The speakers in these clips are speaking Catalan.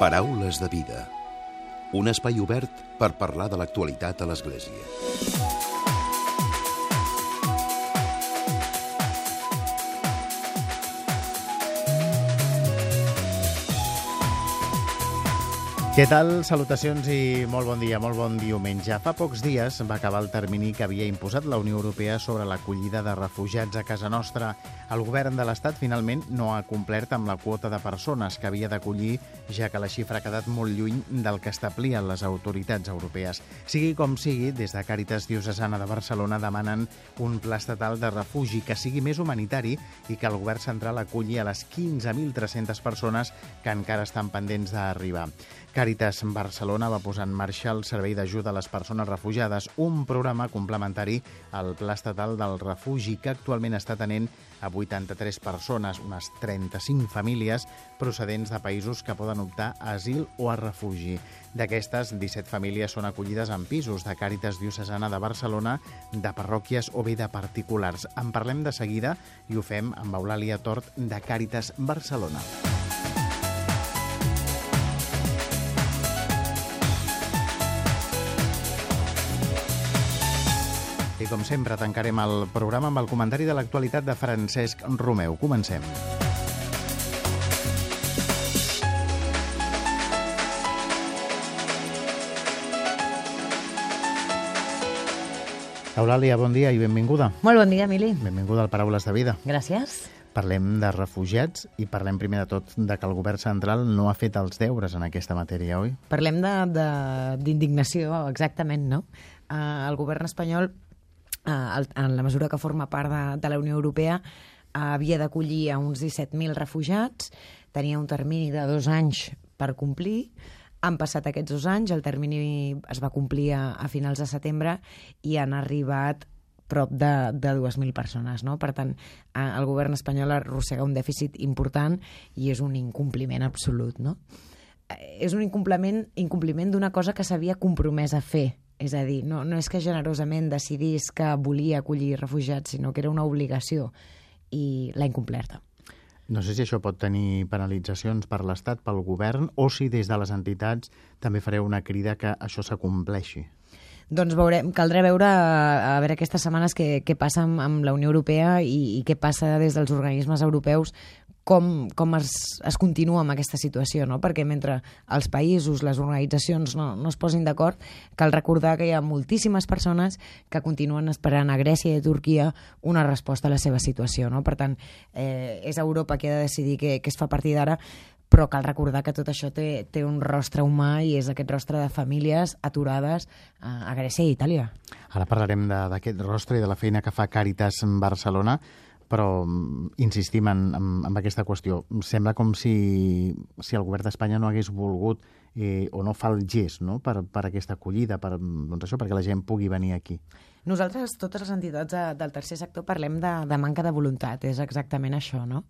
Paraules de vida. Un espai obert per parlar de l'actualitat a l'Església. Què tal? Salutacions i molt bon dia, molt bon diumenge. Fa pocs dies va acabar el termini que havia imposat la Unió Europea sobre l'acollida de refugiats a casa nostra. El govern de l'Estat finalment no ha complert amb la quota de persones que havia d'acollir, ja que la xifra ha quedat molt lluny del que establien les autoritats europees. Sigui com sigui, des de Càritas Diocesana de Barcelona demanen un pla estatal de refugi que sigui més humanitari i que el govern central aculli a les 15.300 persones que encara estan pendents d'arribar. Càritas Barcelona va posar en marxa el Servei d'Ajuda a les Persones Refugiades, un programa complementari al Pla Estatal del Refugi que actualment està tenent a 83 persones, unes 35 famílies procedents de països que poden optar a asil o a refugi. D'aquestes, 17 famílies són acollides en pisos de Càritas Diocesana de Barcelona, de parròquies o bé de particulars. En parlem de seguida i ho fem amb Eulàlia Tort de Càritas Barcelona. Com sempre, tancarem el programa amb el comentari de l'actualitat de Francesc Romeu. Comencem. Eulàlia, bon dia i benvinguda. Molt bon dia, Emili. Benvinguda al Paraules de Vida. Gràcies. Parlem de refugiats i parlem primer de tot de que el govern central no ha fet els deures en aquesta matèria, oi? Parlem d'indignació, exactament, no? Uh, el govern espanyol, en la mesura que forma part de, de la Unió Europea, uh, havia d'acollir a uns 17.000 refugiats, tenia un termini de dos anys per complir, han passat aquests dos anys, el termini es va complir a, a finals de setembre i han arribat prop de, de 2.000 persones. No? Per tant, el govern espanyol arrossega un dèficit important i és un incompliment absolut. No? És un incompliment, incompliment d'una cosa que s'havia compromès a fer. És a dir, no, no és que generosament decidís que volia acollir refugiats, sinó que era una obligació i l'ha incomplerta. No sé si això pot tenir penalitzacions per l'Estat, pel govern, o si des de les entitats també fareu una crida que això s'acompleixi. Doncs veurem, caldrà veure a veure aquestes setmanes què, què passa amb, amb la Unió Europea i, i què passa des dels organismes europeus com, com es, es continua amb aquesta situació, no? perquè mentre els països, les organitzacions no, no es posin d'acord, cal recordar que hi ha moltíssimes persones que continuen esperant a Grècia i a Turquia una resposta a la seva situació. No? Per tant, eh, és Europa qui ha de decidir què, què es fa a partir d'ara, però cal recordar que tot això té, té un rostre humà i és aquest rostre de famílies aturades a, a Grècia i Itàlia. Ara parlarem d'aquest rostre i de la feina que fa Càritas Barcelona, però mm, insistim en, en, en aquesta qüestió. Sembla com si, si el govern d'Espanya no hagués volgut eh, o no fa el gest no? per, per aquesta acollida, per, doncs això, perquè la gent pugui venir aquí. Nosaltres, totes les entitats de, del tercer sector, parlem de, de manca de voluntat, és exactament això, no?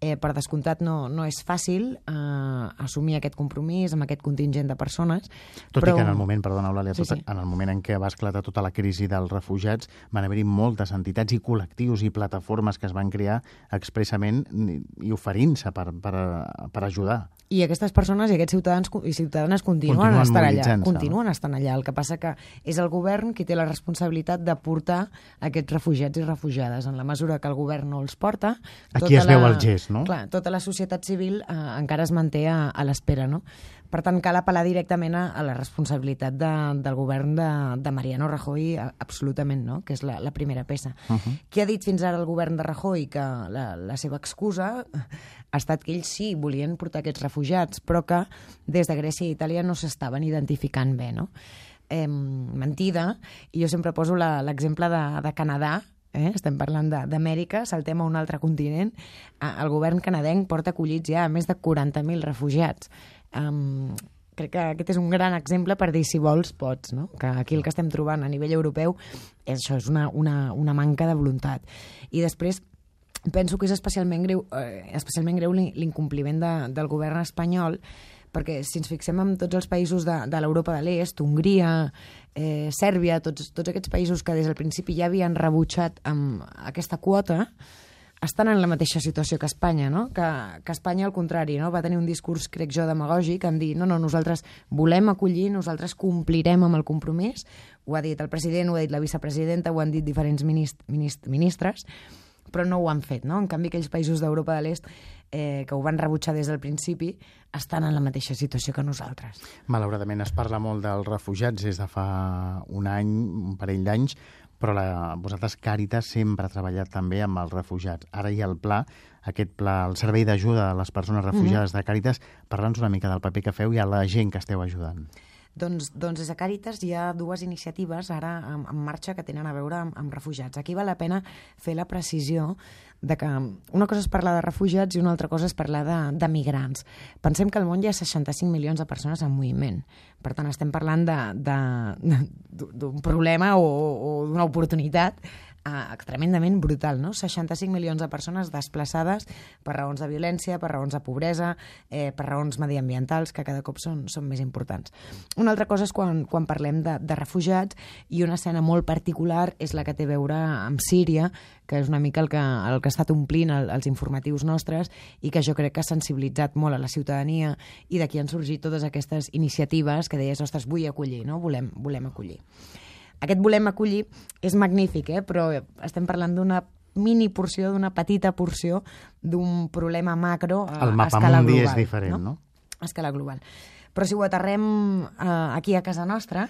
Eh, per descomptat no, no és fàcil eh, assumir aquest compromís amb aquest contingent de persones. Tot però... i que en el moment, perdona Eulàlia, sí, tot, sí. en el moment en què va esclatar tota la crisi dels refugiats van haver-hi moltes entitats i col·lectius i plataformes que es van crear expressament i oferint-se per, per, per ajudar. I aquestes persones i aquests ciutadans i ciutadanes continuen, continuen estant allà. Continuen estant allà. El que passa que és el govern qui té la responsabilitat de portar aquests refugiats i refugiades. En la mesura que el govern no els porta... Aquí es la... veu el gest, no? Clar, tota la societat civil eh, encara es manté a, a l'espera, no? Per tant, cal apel·lar directament a, a la responsabilitat de, del govern de, de Mariano Rajoy, a, absolutament, no? que és la, la primera peça. Uh -huh. Qui ha dit fins ara el govern de Rajoy que la, la seva excusa ha estat que ells sí volien portar aquests refugiats, però que des de Grècia i Itàlia no s'estaven identificant bé, no? Eh, mentida, i jo sempre poso l'exemple de, de Canadà, eh? estem parlant d'Amèrica, saltem a un altre continent, el govern canadenc porta acollits ja més de 40.000 refugiats. Um, crec que aquest és un gran exemple per dir si vols pots, no? que aquí el que estem trobant a nivell europeu és això, és una, una, una manca de voluntat. I després penso que és especialment greu, eh, especialment greu l'incompliment de, del govern espanyol perquè si ens fixem en tots els països de, de l'Europa de l'Est, Hongria, eh, Sèrbia, tots, tots aquests països que des del principi ja havien rebutjat amb aquesta quota, estan en la mateixa situació que Espanya, no? que, que Espanya, al contrari, no? va tenir un discurs, crec jo, demagògic, en dir, no, no, nosaltres volem acollir, nosaltres complirem amb el compromís, ho ha dit el president, ho ha dit la vicepresidenta, ho han dit diferents minist minist ministres, però no ho han fet. No? En canvi, aquells països d'Europa de l'Est eh, que ho van rebutjar des del principi estan en la mateixa situació que nosaltres. Malauradament es parla molt dels refugiats des de fa un any, un parell d'anys, però la, vosaltres Càritas sempre ha treballat també amb els refugiats. Ara hi ha el pla, aquest pla, el servei d'ajuda a les persones refugiades mm -hmm. de Càritas. Parla'ns una mica del paper que feu i a la gent que esteu ajudant. Doncs, doncs des de Càritas hi ha dues iniciatives ara en, en marxa que tenen a veure amb, amb refugiats. Aquí val la pena fer la precisió de que una cosa és parlar de refugiats i una altra cosa és parlar de, de migrants. Pensem que al món hi ha 65 milions de persones en moviment. Per tant, estem parlant d'un problema o, o d'una oportunitat eh, tremendament brutal, no? 65 milions de persones desplaçades per raons de violència, per raons de pobresa, eh, per raons mediambientals, que cada cop són, són més importants. Una altra cosa és quan, quan parlem de, de refugiats i una escena molt particular és la que té a veure amb Síria, que és una mica el que, el que ha estat omplint el, els informatius nostres i que jo crec que ha sensibilitzat molt a la ciutadania i d'aquí han sorgit totes aquestes iniciatives que deies, ostres, vull acollir, no? volem, volem acollir. Aquest volem acollir és magnífic, eh? però estem parlant d'una mini porció, d'una petita porció d'un problema macro a, El mapa a escala mundi global. és diferent, no? no? A escala global. Però si ho aterrem eh, aquí a casa nostra,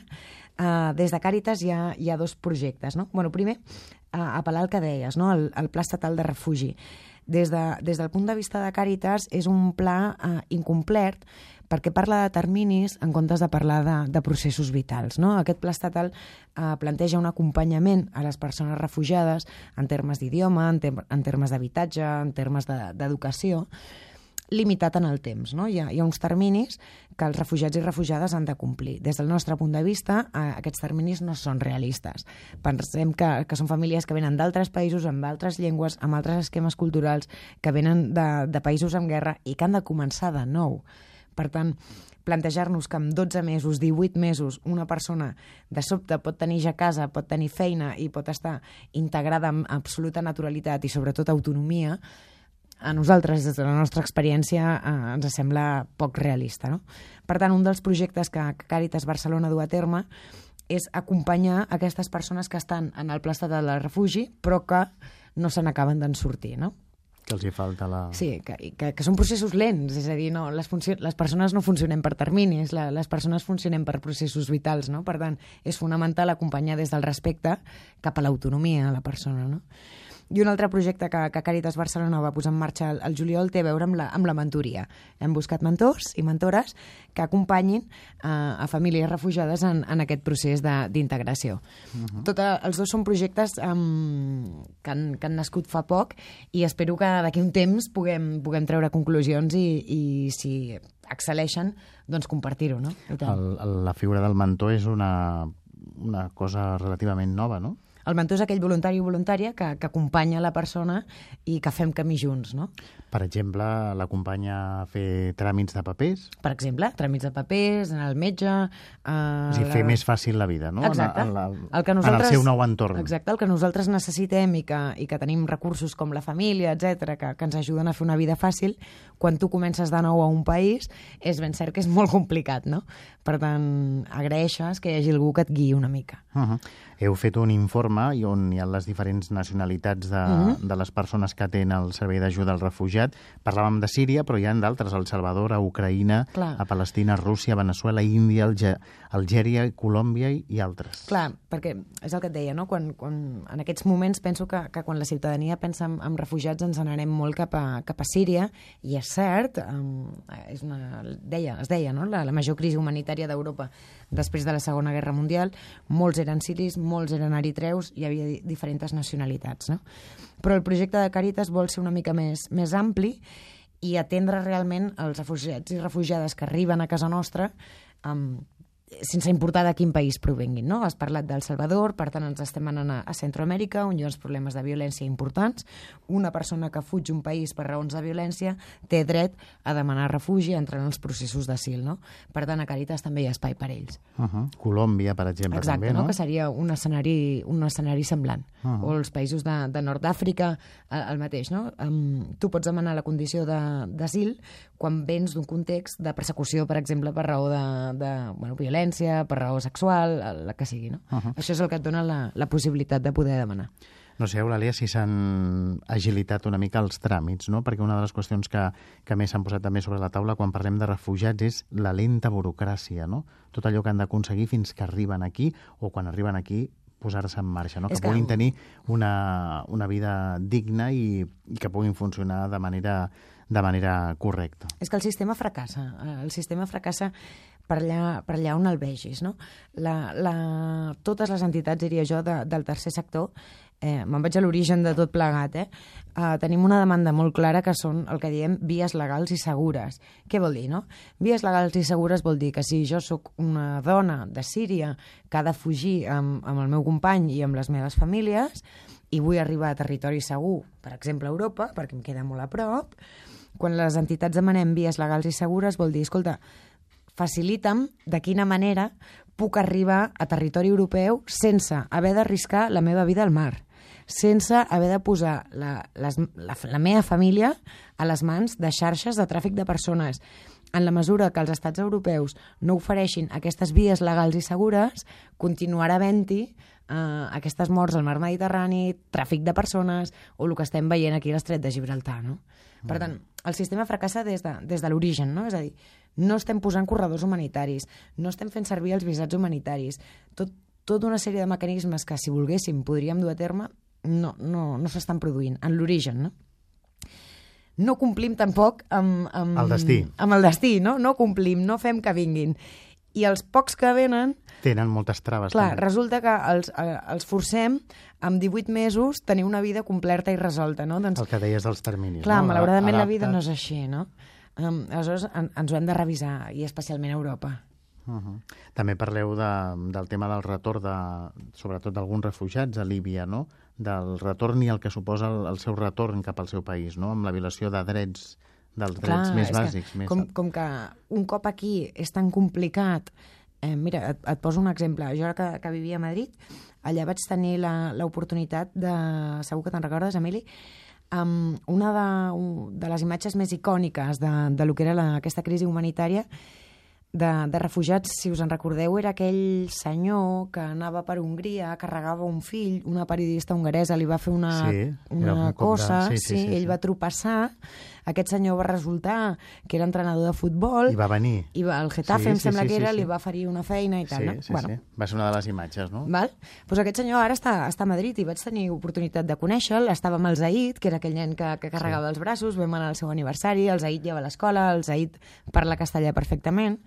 eh, des de Càritas hi ha, hi ha dos projectes. No? Bueno, primer, eh, apel·lar al que deies, no? el, el Pla Estatal de Refugi. Des, de, des del punt de vista de Càritas és un pla eh, incomplet perquè parla de terminis en comptes de parlar de, de processos vitals. No? Aquest pla estatal eh, planteja un acompanyament a les persones refugiades en termes d'idioma, en, ter en termes d'habitatge, en termes d'educació, de, limitat en el temps. No? Hi, ha, hi ha uns terminis que els refugiats i refugiades han de complir. Des del nostre punt de vista, eh, aquests terminis no són realistes. Pensem que, que són famílies que venen d'altres països, amb altres llengües, amb altres esquemes culturals, que venen de, de països amb guerra i que han de començar de nou. Per tant, plantejar-nos que en 12 mesos, 18 mesos, una persona de sobte pot tenir ja casa, pot tenir feina i pot estar integrada amb absoluta naturalitat i sobretot autonomia, a nosaltres, des de la nostra experiència, eh, ens sembla poc realista. No? Per tant, un dels projectes que Càritas Barcelona du a terme és acompanyar aquestes persones que estan en el pla estatal de refugi, però que no se n'acaben d'en sortir, no? Que els hi falta la... Sí, que, que, que són processos lents, és a dir, no, les, les persones no funcionen per terminis, la, les persones funcionen per processos vitals, no? Per tant, és fonamental acompanyar des del respecte cap a l'autonomia a la persona, no? I un altre projecte que, que Càritas Barcelona va posar en marxa al, al juliol té a veure amb la, amb la mentoria. Hem buscat mentors i mentores que acompanyin uh, a famílies refugiades en, en aquest procés d'integració. Uh -huh. Tot, els dos són projectes um, que, han, que han nascut fa poc i espero que d'aquí un temps puguem, puguem treure conclusions i, i si excel·leixen, doncs compartir-ho, no? El, el, la figura del mentor és una, una cosa relativament nova, no? El mentor és aquell voluntari o voluntària que, que acompanya la persona i que fem camí junts, no? Per exemple, l'acompanya a fer tràmits de papers? Per exemple, tràmits de papers, anar al metge... Eh, a dir, fer la... més fàcil la vida, no? Exacte. En, la, el que nosaltres, en el seu nou entorn. Exacte, el que nosaltres necessitem i que, i que tenim recursos com la família, etc que, que ens ajuden a fer una vida fàcil, quan tu comences de nou a un país, és ben cert que és molt complicat, no? Per tant, agraeixes que hi hagi algú que et guiï una mica. Uh -huh. Heu fet un informe i on hi ha les diferents nacionalitats de, uh -huh. de les persones que tenen el servei d'ajuda al refugiat. Parlàvem de Síria, però hi ha d'altres, El Salvador, a Ucraïna, Clar. a Palestina, Rússia, Venezuela, Índia, Alge Algèria, Colòmbia i, i altres. Clar, perquè és el que et deia, no? Quan, quan, en aquests moments penso que, que quan la ciutadania pensa en, en refugiats ens n'anem molt cap a, cap a Síria, i és cert, um, és una, deia, es deia, no? la, la major crisi humanitària d'Europa després de la Segona Guerra Mundial, molts eren siris, molts eren eritreus, hi havia diferents nacionalitats. No? Però el projecte de Càritas vol ser una mica més, més ampli i atendre realment els refugiats i refugiades que arriben a casa nostra um, sense importar de quin país provenguin. No? Has parlat d'El Salvador, per tant ens estem anant a, a Centroamèrica, on hi ha uns problemes de violència importants. Una persona que fuig un país per raons de violència té dret a demanar refugi entrant en els processos d'asil. No? Per tant, a Caritas també hi ha espai per ells. Uh -huh. Colòmbia, per exemple, Exacte, també, no? no? que seria un escenari, un escenari semblant. Uh -huh. O els països de, de Nord d'Àfrica, el, el mateix. No? Um, tu pots demanar la condició d'asil quan vens d'un context de persecució, per exemple, per raó de, de bueno, violència, per raó sexual, la que sigui. No? Uh -huh. Això és el que et dona la, la possibilitat de poder demanar. No sé, Eulàlia, si s'han agilitat una mica els tràmits, no? Perquè una de les qüestions que, que més s'han posat també sobre la taula quan parlem de refugiats és la lenta burocràcia, no? Tot allò que han d'aconseguir fins que arriben aquí o quan arriben aquí posar-se en marxa, no? que, És que puguin tenir una, una vida digna i, i que puguin funcionar de manera, de manera correcta. És que el sistema fracassa. Eh, El sistema fracassa per allà, per allà on el vegis. No? La, la, totes les entitats, diria jo, de, del tercer sector, eh, me'n vaig a l'origen de tot plegat, eh? eh, tenim una demanda molt clara que són el que diem vies legals i segures. Què vol dir, no? Vies legals i segures vol dir que si jo sóc una dona de Síria que ha de fugir amb, amb el meu company i amb les meves famílies i vull arribar a territori segur, per exemple a Europa, perquè em queda molt a prop, quan les entitats demanem vies legals i segures vol dir, escolta, facilita'm de quina manera puc arribar a territori europeu sense haver d'arriscar la meva vida al mar, sense haver de posar la, les, la, la meva família a les mans de xarxes de tràfic de persones. En la mesura que els estats europeus no ofereixin aquestes vies legals i segures, continuarà havent-hi eh, aquestes morts al mar Mediterrani, tràfic de persones o el que estem veient aquí a l'estret de Gibraltar. No? Per tant, el sistema fracassa des de, des de l'origen, no? és a dir, no estem posant corredors humanitaris, no estem fent servir els visats humanitaris, tot, tota una sèrie de mecanismes que, si volguéssim, podríem dur a terme, no, no, no s'estan produint, en l'origen, no? No complim tampoc amb, amb, El destí. amb el destí, no? No complim, no fem que vinguin. I els pocs que venen, Tenen moltes traves. clar, també. resulta que els, eh, els forcem amb 18 mesos tenir una vida completa i resolta, no? Doncs, El que deies dels terminis. Clar, no? malauradament la vida Adapta't. no és així, no? Um, aleshores, en, ens ho hem de revisar, i especialment a Europa. Uh -huh. També parleu de, del tema del retorn, de, sobretot d'alguns refugiats a Líbia, no? del retorn i el que suposa el, el seu retorn cap al seu país, no? amb la violació de drets dels drets més és que bàsics. Més... Com, com que un cop aquí és tan complicat... Eh, mira, et, et poso un exemple. Jo ara que, que vivia a Madrid, allà vaig tenir la- l'oportunitat de... Segur que te'n recordes, Emili? Um, una de, de les imatges més icòniques de, de lo que era la, aquesta crisi humanitària de, de refugiats, si us en recordeu, era aquell senyor que anava per Hongria, carregava un fill, una periodista hongaresa li va fer una, Sí, una un cop de- cosa, sí, sí, sí, sí, ell sí. va tropeçar, aquest senyor va resultar que era entrenador de futbol, I va venir. i va, el Getafe, Sí, em sí, sembla sí, que sí, era, sí. li va oferir una feina i tal, sí, no? sí, bueno, sí. Va ser una de les imatges, no? Val? Pues aquest senyor ara està, està a Madrid i vaig tenir oportunitat de conèixer-lo. Estava amb el Zaid, que era aquell nen que, que carregava els braços, vam anar al seu aniversari, el Zaid lleva a l'escola, el Zaid parla castellà perfectament.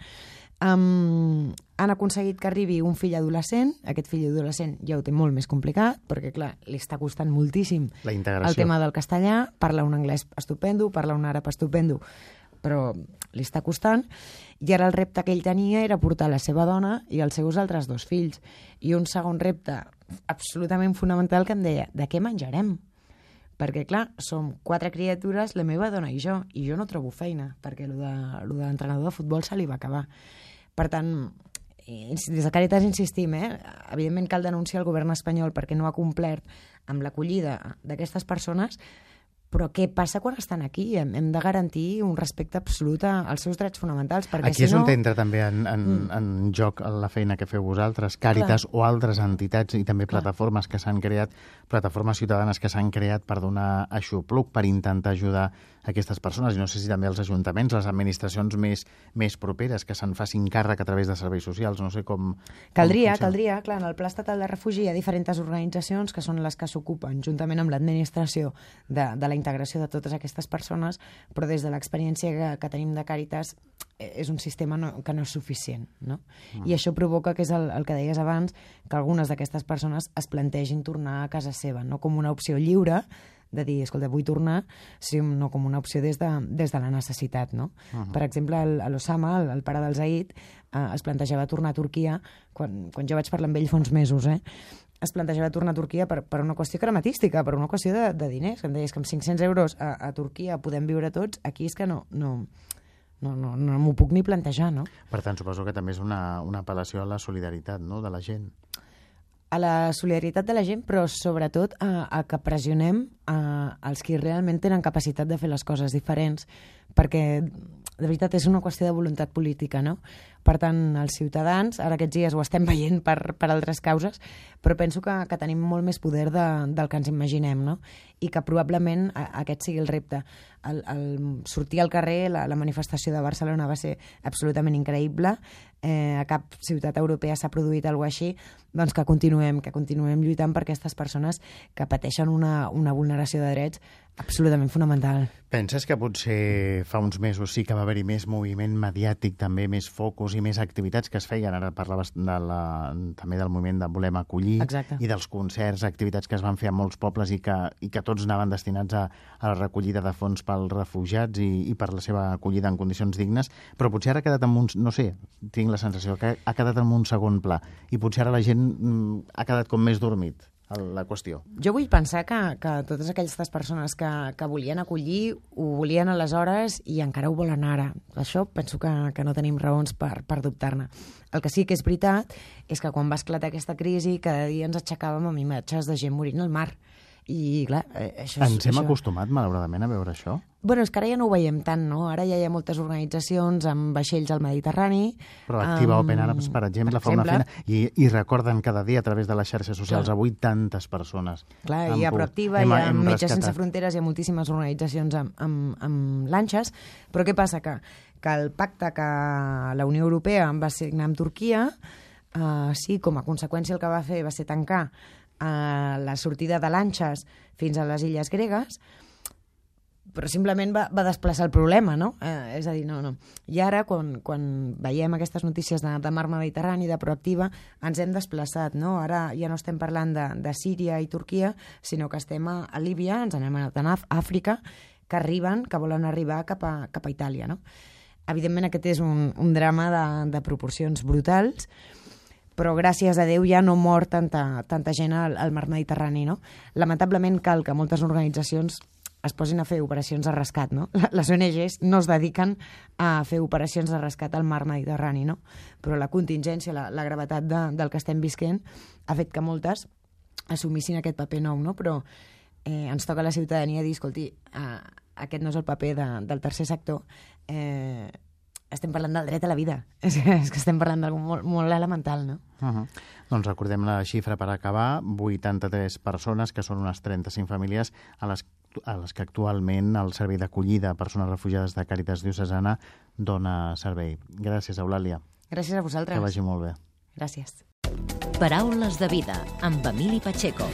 Um, han aconseguit que arribi un fill adolescent, aquest fill adolescent ja ho té molt més complicat, perquè clar, li està costant moltíssim La integració. el tema del castellà, parla un anglès estupendo, parla un àrab estupendo, però li està costant, i ara el repte que ell tenia era portar la seva dona i els seus altres dos fills. I un segon repte absolutament fonamental que em deia, de què menjarem? Perquè, clar, som quatre criatures, la meva dona i jo, i jo no trobo feina, perquè de, lo de l'entrenador de futbol se li va acabar. Per tant, des de Càritas insistim, eh? evidentment cal denunciar el govern espanyol perquè no ha complert amb l'acollida d'aquestes persones, però què passa quan estan aquí? Hem, hem de garantir un respecte absolut als seus drets fonamentals, perquè Aquí si és no... on entra també en, en, mm. en joc la feina que feu vosaltres, Càritas o altres entitats i també Clar. plataformes que s'han creat, plataformes ciutadanes que s'han creat per donar aixopluc, per intentar ajudar aquestes persones. I no sé si també els ajuntaments, les administracions més, més properes que se'n facin càrrec a través de serveis socials, no sé com... Caldria, com caldria. Clar, en el Pla Estatal de Refugi hi ha diferents organitzacions que són les que s'ocupen, juntament amb l'administració, de, de la integració de totes aquestes persones, però des de l'experiència que, que tenim de Càritas eh, és un sistema no, que no és suficient. No? Mm. I això provoca, que és el, el que deies abans, que algunes d'aquestes persones es plantegin tornar a casa seva, no com una opció lliure de dir, escolta, vull tornar, sinó com una opció des de, des de la necessitat, no? Uh -huh. Per exemple, l'Osama, el, el pare del Zaid, eh, es plantejava tornar a Turquia, quan, quan jo vaig parlar amb ell fa uns mesos, eh? Es plantejava tornar a Turquia per, per una qüestió crematística, per una qüestió de, de diners, que em deies que amb 500 euros a, a Turquia podem viure tots, aquí és que no, no, no, no, no m'ho puc ni plantejar, no? Per tant, suposo que també és una, una apel·lació a la solidaritat no? de la gent. A la solidaritat de la gent, però sobretot a, a que pressionem a, als qui realment tenen capacitat de fer les coses diferents, perquè de veritat és una qüestió de voluntat política, no? Per tant, els ciutadans, ara aquests dies ho estem veient per, per altres causes, però penso que, que tenim molt més poder de, del que ens imaginem, no? I que probablement a, aquest sigui el repte. El, el sortir al carrer, la, la manifestació de Barcelona va ser absolutament increïble, eh, a cap ciutat europea s'ha produït alguna així, doncs que continuem, que continuem lluitant per aquestes persones que pateixen una, una vulneració de drets absolutament fonamental. Penses que potser fa uns mesos sí que va haver-hi més moviment mediàtic, també més focus i més activitats que es feien? Ara parlaves de la, també del moviment de Volem acollir Exacte. i dels concerts, activitats que es van fer a molts pobles i que, i que tots anaven destinats a, a la recollida de fons pels refugiats i, i per la seva acollida en condicions dignes, però potser ara ha quedat en un... no sé, tinc la sensació que ha quedat en un segon pla i potser ara la gent mm, ha quedat com més dormit la qüestió. Jo vull pensar que, que totes aquestes persones que, que volien acollir ho volien aleshores i encara ho volen ara. Això penso que, que no tenim raons per, per dubtar-ne. El que sí que és veritat és que quan va esclatar aquesta crisi cada dia ens aixecàvem amb imatges de gent morint al mar. I, clar, eh, això... Ens hem això... acostumat, malauradament, a veure això? Bueno, és que ara ja no ho veiem tant, no? Ara ja hi ha moltes organitzacions amb vaixells al Mediterrani... Però Activa um, Open Arms, per exemple, per fa exemple. una feina... I, I recorden cada dia a través de les xarxes socials clar. avui tantes persones. Clar, hi ha Proactiva, hi ha Metges Sense Fronteres, hi ha moltíssimes organitzacions amb, amb, amb lanxes, però què passa? Que, que el pacte que la Unió Europea va signar amb Turquia, uh, sí, com a conseqüència el que va fer va ser tancar a la sortida de lanxes fins a les illes gregues, però simplement va, va desplaçar el problema, no? Eh, és a dir, no, no. I ara, quan, quan veiem aquestes notícies de, de mar Mediterrani, de proactiva, ens hem desplaçat, no? Ara ja no estem parlant de, de Síria i Turquia, sinó que estem a, a Líbia, ens anem a, a Àfrica, que arriben, que volen arribar cap a, cap a Itàlia, no? Evidentment, aquest és un, un drama de, de proporcions brutals, però gràcies a Déu ja no mor tanta, tanta gent al, al mar Mediterrani, no? Lamentablement cal que moltes organitzacions es posin a fer operacions de rescat, no? Les ONGs no es dediquen a fer operacions de rescat al mar Mediterrani, no? Però la contingència, la, la gravetat de, del que estem visquent ha fet que moltes assumissin aquest paper nou, no? Però eh, ens toca a la ciutadania dir, escolti, eh, aquest no és el paper de, del tercer sector, eh, estem parlant del dret a la vida. És, és que estem parlant d'algú molt, molt elemental, no? Uh -huh. Doncs recordem la xifra per acabar, 83 persones, que són unes 35 famílies, a les, a les que actualment el Servei d'Acollida a Persones Refugiades de Càritas Diocesana dona servei. Gràcies, Eulàlia. Gràcies a vosaltres. Que vagi molt bé. Gràcies. Paraules de vida, amb Emili Pacheco.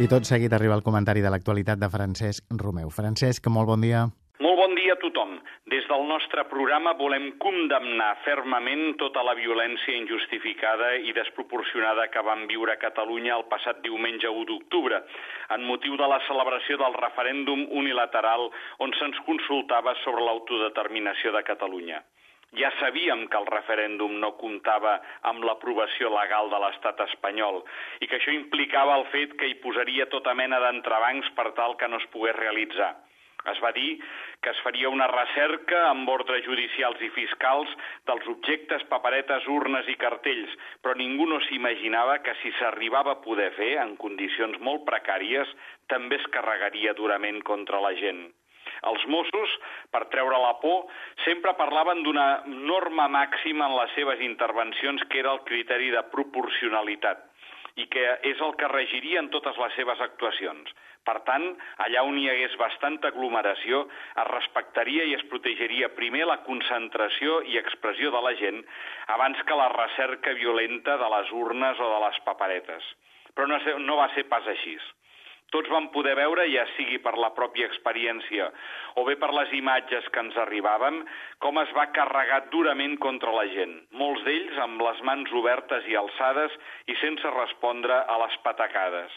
I tot seguit arriba el comentari de l'actualitat de Francesc Romeu. Francesc, molt bon dia. Molt bon dia a tothom. Del nostre programa volem condemnar fermament tota la violència injustificada i desproporcionada que vam viure a Catalunya el passat diumenge 1 d'octubre, en motiu de la celebració del referèndum unilateral on se'ns consultava sobre l'autodeterminació de Catalunya. Ja sabíem que el referèndum no comptava amb l'aprovació legal de l'estat espanyol i que això implicava el fet que hi posaria tota mena d'entrebancs per tal que no es pogués realitzar. Es va dir que es faria una recerca amb ordres judicials i fiscals dels objectes, paperetes, urnes i cartells, però ningú no s'imaginava que si s'arribava a poder fer, en condicions molt precàries, també es carregaria durament contra la gent. Els Mossos, per treure la por, sempre parlaven d'una norma màxima en les seves intervencions que era el criteri de proporcionalitat i que és el que regiria en totes les seves actuacions. Per tant, allà on hi hagués bastanta aglomeració, es respectaria i es protegeria primer la concentració i expressió de la gent abans que la recerca violenta de les urnes o de les paperetes. Però no, no va ser pas així. Tots vam poder veure, ja sigui per la pròpia experiència o bé per les imatges que ens arribaven, com es va carregar durament contra la gent, molts d'ells amb les mans obertes i alçades i sense respondre a les patacades.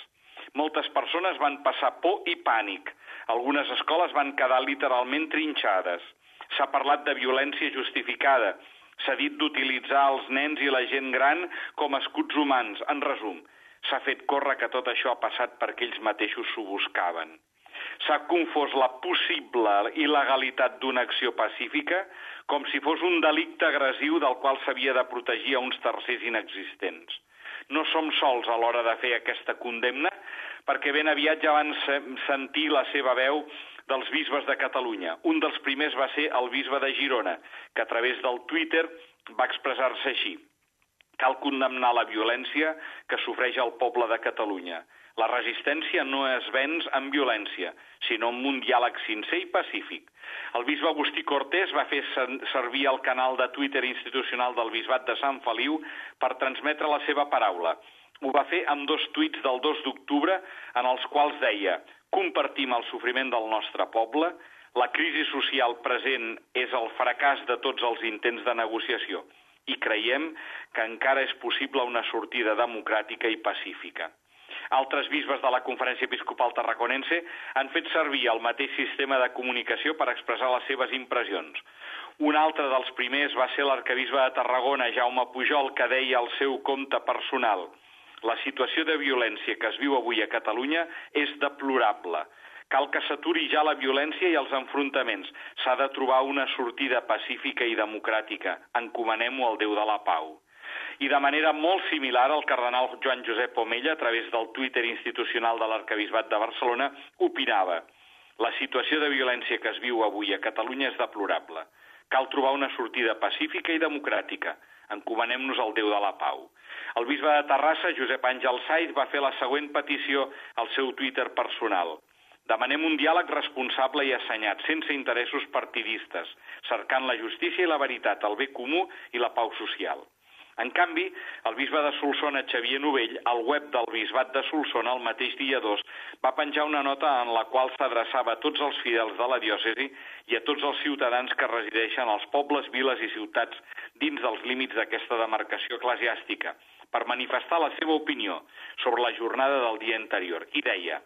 Moltes persones van passar por i pànic. Algunes escoles van quedar literalment trinxades. S'ha parlat de violència justificada. S'ha dit d'utilitzar els nens i la gent gran com escuts humans. En resum, s'ha fet córrer que tot això ha passat perquè ells mateixos s'ho buscaven. S'ha confós la possible il·legalitat d'una acció pacífica com si fos un delicte agressiu del qual s'havia de protegir a uns tercers inexistents no som sols a l'hora de fer aquesta condemna, perquè ben aviat ja van sentir la seva veu dels bisbes de Catalunya. Un dels primers va ser el bisbe de Girona, que a través del Twitter va expressar-se així. Cal condemnar la violència que sofreix el poble de Catalunya. La resistència no es venç amb violència, sinó amb un diàleg sincer i pacífic. El bisbe Agustí Cortés va fer servir el canal de Twitter institucional del bisbat de Sant Feliu per transmetre la seva paraula. Ho va fer amb dos tuits del 2 d'octubre en els quals deia compartim el sofriment del nostre poble, la crisi social present és el fracàs de tots els intents de negociació i creiem que encara és possible una sortida democràtica i pacífica. Altres bisbes de la Conferència Episcopal Tarraconense han fet servir el mateix sistema de comunicació per expressar les seves impressions. Un altre dels primers va ser l'arcabisbe de Tarragona, Jaume Pujol, que deia al seu compte personal la situació de violència que es viu avui a Catalunya és deplorable. Cal que s'aturi ja la violència i els enfrontaments. S'ha de trobar una sortida pacífica i democràtica. Encomanem-ho al Déu de la Pau i de manera molt similar el cardenal Joan Josep Omella, a través del Twitter institucional de l'Arcabisbat de Barcelona, opinava la situació de violència que es viu avui a Catalunya és deplorable. Cal trobar una sortida pacífica i democràtica. Encomanem-nos al Déu de la Pau. El bisbe de Terrassa, Josep Àngel Saiz, va fer la següent petició al seu Twitter personal. Demanem un diàleg responsable i assenyat, sense interessos partidistes, cercant la justícia i la veritat, el bé comú i la pau social. En canvi, el bisbe de Solsona, Xavier Novell, al web del bisbat de Solsona, el mateix dia 2, va penjar una nota en la qual s'adreçava a tots els fidels de la diòcesi i a tots els ciutadans que resideixen als pobles, viles i ciutats dins dels límits d'aquesta demarcació eclesiàstica per manifestar la seva opinió sobre la jornada del dia anterior. I deia,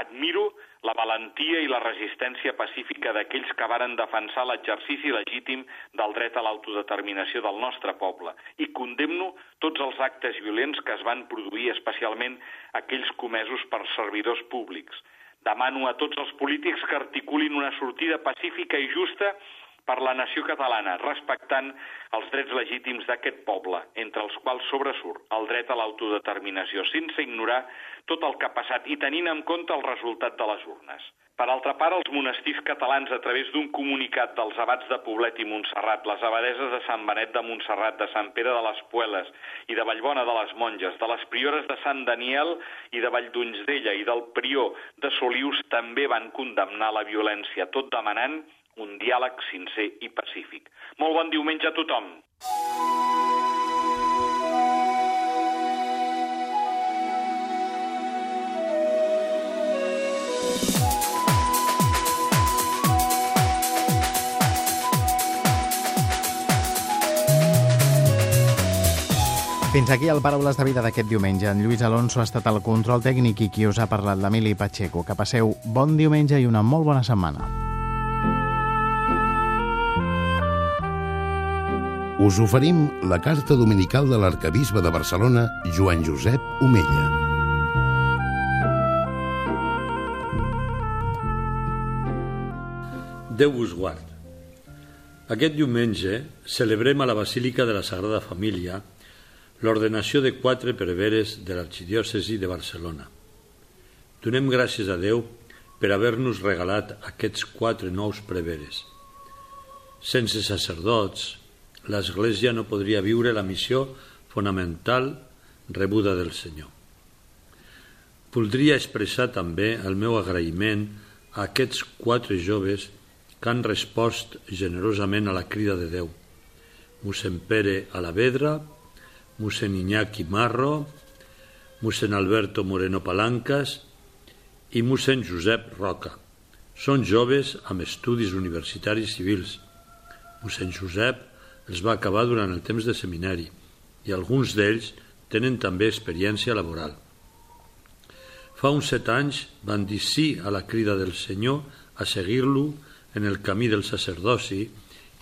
admiro la valentia i la resistència pacífica d'aquells que varen defensar l'exercici legítim del dret a l'autodeterminació del nostre poble i condemno tots els actes violents que es van produir, especialment aquells comesos per servidors públics. Demano a tots els polítics que articulin una sortida pacífica i justa per la nació catalana, respectant els drets legítims d'aquest poble, entre els quals sobresurt el dret a l'autodeterminació, sense ignorar tot el que ha passat i tenint en compte el resultat de les urnes. Per altra part, els monestirs catalans, a través d'un comunicat dels abats de Poblet i Montserrat, les abadeses de Sant Benet de Montserrat, de Sant Pere de les Pueles i de Vallbona de les Monges, de les priores de Sant Daniel i de Valldonzella i del prior de Solius, també van condemnar la violència, tot demanant un diàleg sincer i pacífic. Molt bon diumenge a tothom. Fins aquí el Paraules de Vida d'aquest diumenge. En Lluís Alonso ha estat el control tècnic i qui us ha parlat l'Emili Pacheco. Que passeu bon diumenge i una molt bona setmana. Us oferim la carta dominical de l'arcabisbe de Barcelona, Joan Josep Omella. Déu vos guard. Aquest diumenge celebrem a la Basílica de la Sagrada Família l'ordenació de quatre preveres de l'arxidiòcesi de Barcelona. Donem gràcies a Déu per haver-nos regalat aquests quatre nous preveres. Sense sacerdots, l'Església no podria viure la missió fonamental rebuda del Senyor. Voldria expressar també el meu agraïment a aquests quatre joves que han respost generosament a la crida de Déu. Mossèn Pere Alavedra, mossèn Iñaki Marro, mossèn Alberto Moreno Palancas i mossèn Josep Roca. Són joves amb estudis universitaris civils. Mossèn Josep els va acabar durant el temps de seminari i alguns d'ells tenen també experiència laboral. Fa uns set anys van dir sí a la crida del Senyor a seguir-lo en el camí del sacerdoci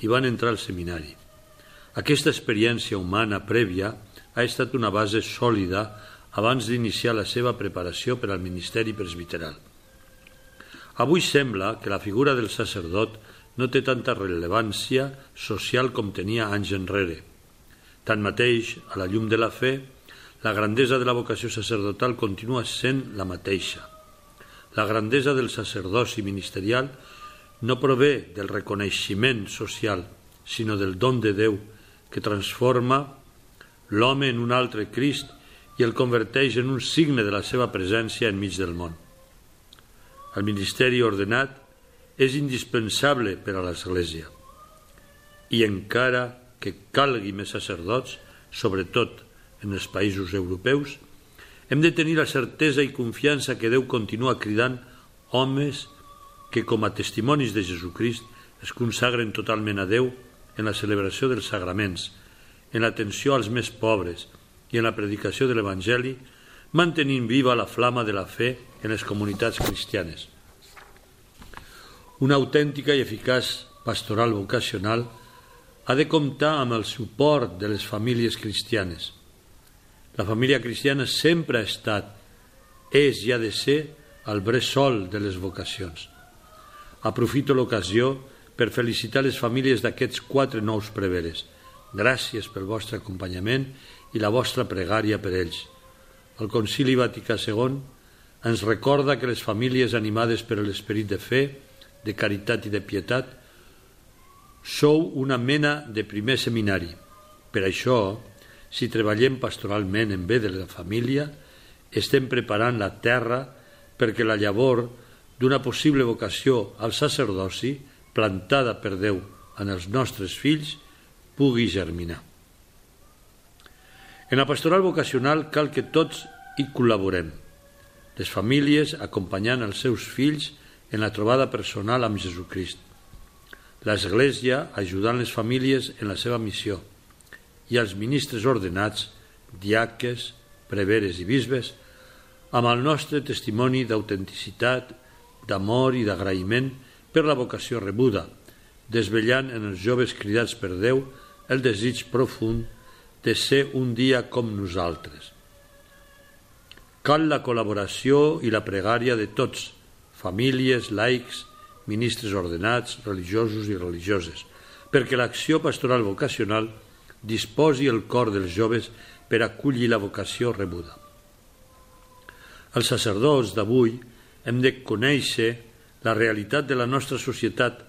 i van entrar al seminari. Aquesta experiència humana prèvia ha estat una base sòlida abans d'iniciar la seva preparació per al ministeri presbiteral. Avui sembla que la figura del sacerdot no té tanta rellevància social com tenia anys enrere. Tanmateix, a la llum de la fe, la grandesa de la vocació sacerdotal continua sent la mateixa. La grandesa del sacerdoci ministerial no prové del reconeixement social, sinó del don de Déu que transforma l'home en un altre Crist i el converteix en un signe de la seva presència enmig del món. El ministeri ordenat és indispensable per a l'Església. I encara que calgui més sacerdots, sobretot en els països europeus, hem de tenir la certesa i confiança que Déu continua cridant homes que com a testimonis de Jesucrist es consagren totalment a Déu en la celebració dels sagraments, en l'atenció als més pobres i en la predicació de l'Evangeli, mantenint viva la flama de la fe en les comunitats cristianes. Una autèntica i eficaç pastoral vocacional ha de comptar amb el suport de les famílies cristianes. La família cristiana sempre ha estat, és i ha de ser el bressol de les vocacions. Aprofito l'ocasió per felicitar les famílies d'aquests quatre nous preveres. Gràcies pel vostre acompanyament i la vostra pregària per ells. El Concili Vaticà II ens recorda que les famílies animades per l'esperit de fe de caritat i de pietat, sou una mena de primer seminari. Per això, si treballem pastoralment en bé de la família, estem preparant la terra perquè la llavor d'una possible vocació al sacerdoci, plantada per Déu en els nostres fills, pugui germinar. En la pastoral vocacional cal que tots hi col·laborem. Les famílies acompanyant els seus fills en la trobada personal amb Jesucrist. L'Església ajudant les famílies en la seva missió i els ministres ordenats, diaques, preveres i bisbes, amb el nostre testimoni d'autenticitat, d'amor i d'agraïment per la vocació rebuda, desvellant en els joves cridats per Déu el desig profund de ser un dia com nosaltres. Cal la col·laboració i la pregària de tots, famílies, laics, ministres ordenats, religiosos i religioses, perquè l'acció pastoral vocacional disposi el cor dels joves per acollir la vocació rebuda. Els sacerdots d'avui hem de conèixer la realitat de la nostra societat,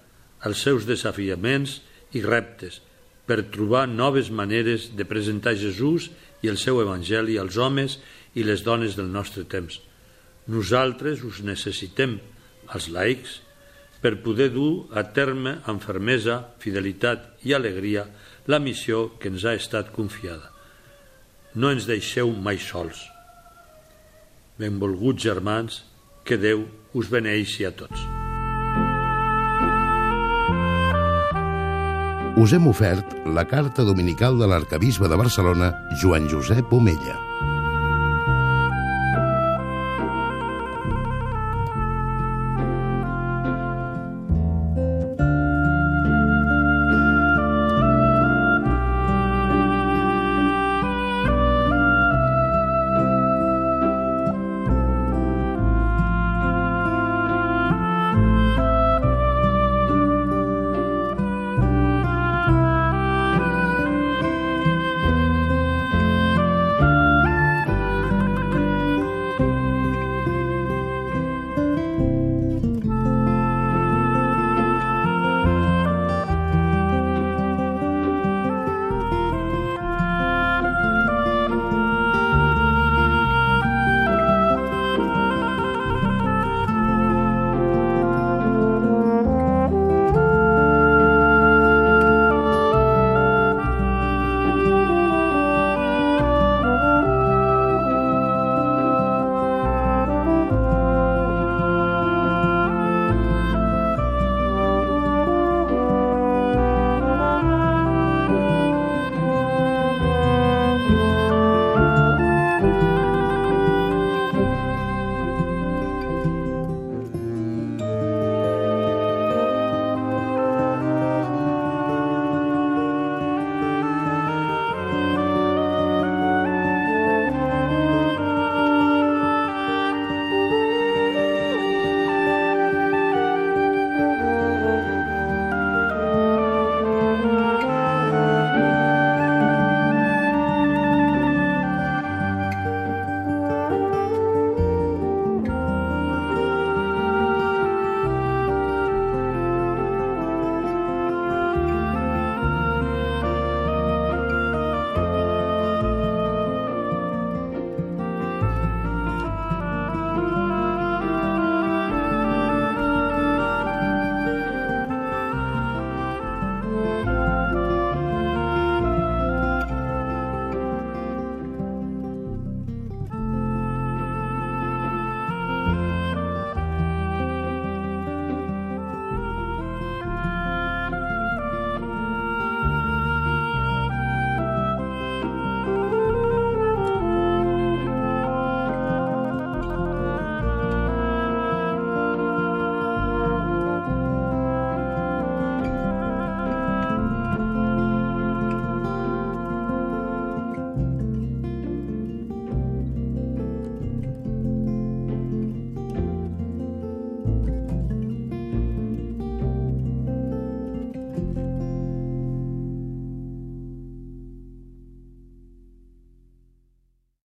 els seus desafiaments i reptes, per trobar noves maneres de presentar Jesús i el seu Evangeli als homes i les dones del nostre temps – nosaltres us necessitem, els laics, per poder dur a terme amb fermesa, fidelitat i alegria la missió que ens ha estat confiada. No ens deixeu mai sols. Benvolguts germans, que Déu us beneixi a tots. Us hem ofert la carta dominical de l'arcabisbe de Barcelona, Joan Josep Omella.